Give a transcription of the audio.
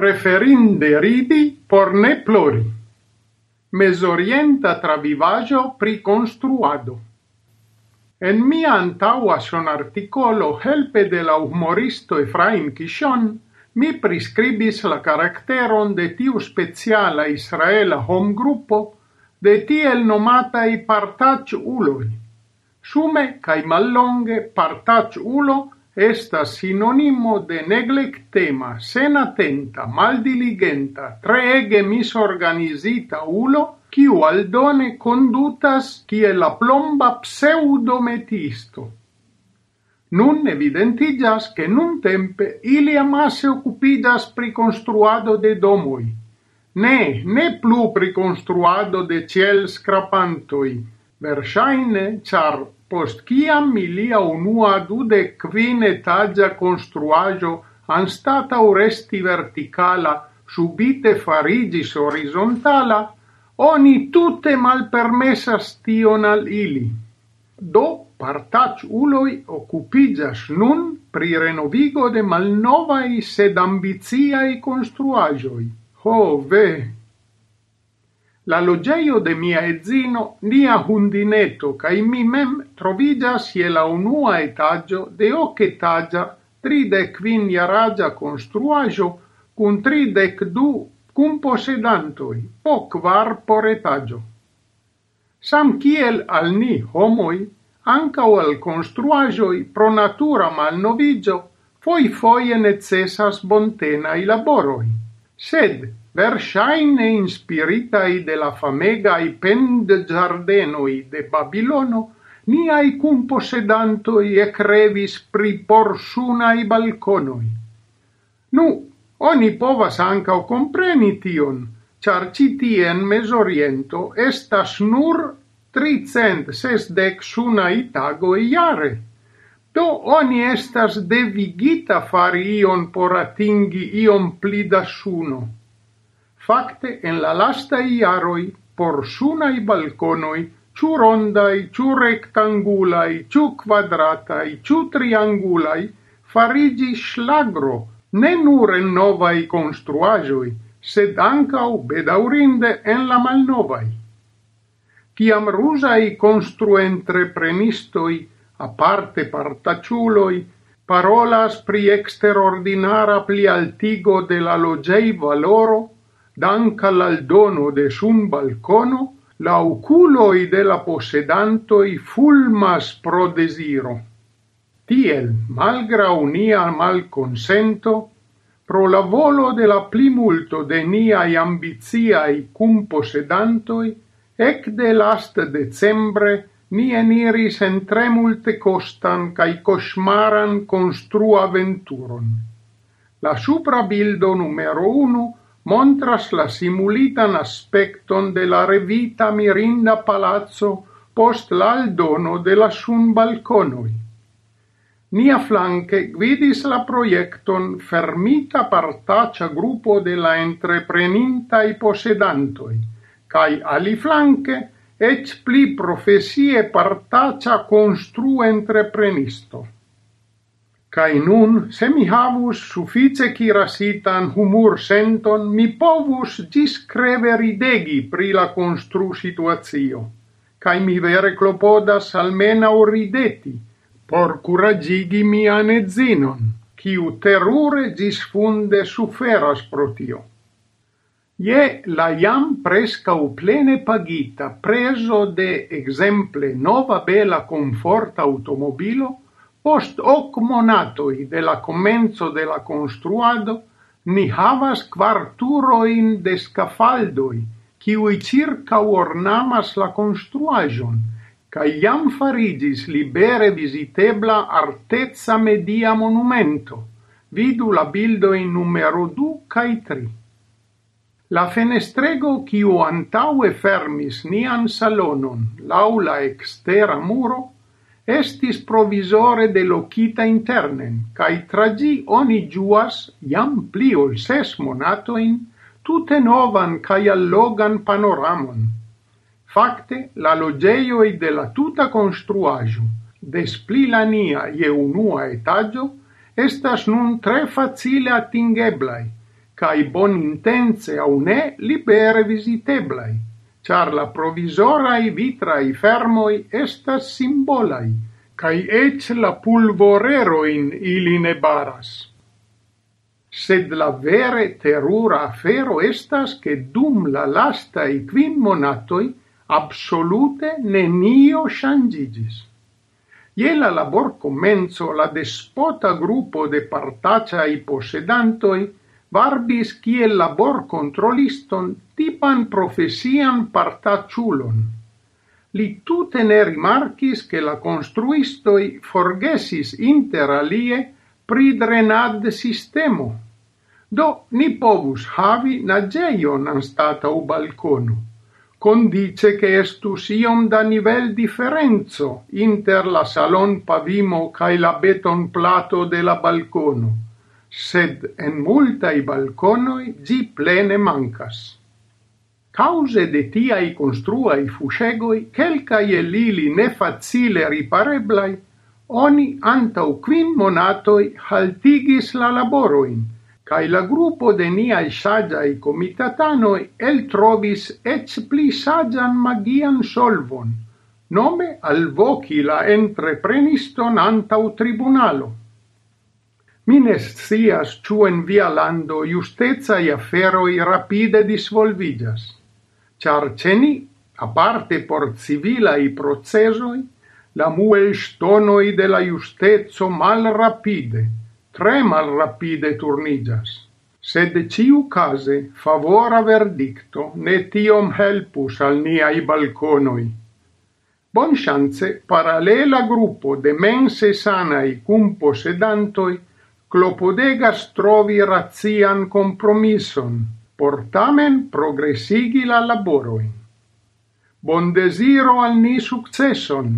preferinde ridi por ne plori. Mezorienta travivaggio pri construado. En mia antaua son articolo helpe de la humoristo Efraim Kishon, mi prescribis la caracteron de tiu speciala israela home gruppo de tiel nomatai partac uloi. Sume cae mallonge partac ulo estas sinonimo de neglektema, senatenta, maldiligenta, treege misorganizita ulo, kiu aldone condutas kie la plomba pseudometisto. Nun evidentigas che nun tempe ili amasse occupidas pri construado de domoi, ne, ne plu pri construado de ciel scrapantoi, versaine, char post ciam milia unua dudek kvin etaĝa konstruaĵo anstataŭ resti verticala subite farigis horizontala, oni tutte malpermesas tion al ili. Do partac uloi occupigas nun pri renovigo de malnovai sed ambiziai construagioi. Ho, ve, la logeio de mia edzino, nia hundineto, cae mi mem trovigas je la unua etaggio de ocetagia tridec vin iaragia construajo cun tridec du cum posedantoi, po quar por etaggio. Sam kiel al ni homoi, ancao al construagioi pro natura malnovigio, foi foie necessas bontenai laboroi. Sed, verŝajne inspiritaj de la famegaj pendĝardenoj de Babilono, niaj kunposedantoj ekrevis pri porsunaj balkonoj. Nu, oni povas ankaŭ kompreni tion, ĉar ĉi tie en Mezoriento estas nur 360 sunaj tagoj jare. Do oni estas devigita fari ion por atingi iom pli da suno. Fakte en la lastaj jaroj por sunaj balkonoj ĉu rondaj, ĉu rektangulaj, ĉu kvadrataj, ĉu triangulaj fariĝis ŝlagro ne nur en novaj konstruaĵoj, sed ankaŭ bedaŭrinde en la malnovaj. Kiam rusaj konstruentreprenistoj, aparte partaciuloj, parolas pri eksterordinara plialtigo de la loĝej valoro, danca al dono de sun balcono la oculoi de la possedantoi fulmas pro desiro. Tiel, malgra unia mal consento, pro la volo de la plimulto de niai ambiziai cum possedantoi, ec de last decembre ni eniris en tre multe costan cae cosmaran constru aventuron. La supra bildo numero 1 montras la simulitan aspecton de la revita mirinda palazzo post l'aldono de la sun balconoi. Nia flanque gvidis la proiecton fermita partacia gruppo de la entreprenintai posedantoi, cae ali flanque ec pli profesie partacia constru entreprenisto. Kai nun, se mi havus suffice kirasitan humur senton, mi povus discreve ridegi pri la constru situazio. Kai mi vere clopodas almena urideti, rideti, por curagigi mia nezinon, kiu terrore disfunde suferas protio. Ie la iam presca u plene pagita preso de exemple nova bela conforta automobilo, Post ok monatoj de la komenco de la konstruado ni havas kvar turojn de skafaldoj, kiuj ĉirkaŭornamas la konstruaĵon kaj jam fariĝis libere vizitebla arteca media monumento. Vidu la bildo in numero 2 kaj 3. La fenestrego kiu antaŭe fermis nian salonon laŭ la ekstera muro estis provisore de locita internen, cae tra ĝi oni juas, jam pli ol ses monatoin, tute novan cae allogan panoramon. Fakte, la logeioi de la tuta construaju, des pli la nia je unua etaĝo, estas nun tre facile atingeblai, cae bon intense au ne libere visiteblai char la provizoraj vitrai fermoi estas simbolai kaj eĉ la pulvoreroin ili ne baras. Sed la vere terura afero estas che dum la lasta i quin monatoi absolute nenio shangigis. Iela labor comenzo la despota gruppo de partacai posedantoi varbis kiel laborkontroliston tipan profesian partaciulon. Li tute ne rimarkis che la construistoi forgesis interalie pri drenad-sistemo. Do ni povus havi nageion anstata u balconu. Condice che estus iom da nivel differenzo inter la salon pavimo cae la beton plato de la balcono sed en multai balconoi gi plene mancas. Cause de tiai construai fuscegoi, quelcai el ili ne facile ripareblai, oni antau quin monatoi haltigis la laboroin, cae la gruppo de niai sagiai comitatanoi el trovis ec pli sagian magian solvon, nome al voci la entrepreniston antau tribunalo. Mi ne scias ĉu en via lando i aferoj rapide disvolvigas, char ceni, aparte por civilai procesoi, la muelŝtonoj de la justezo mal rapide, tre malrapide turnigas. Sed ciu case favora verdicto ne tiom helpus al niai balconoi. Bon chance paralela gruppo de mense sanai cum posedantoi clopodegas trovi razian compromisson, por tamen progressigi la laboroin. Bon desiro al ni successon,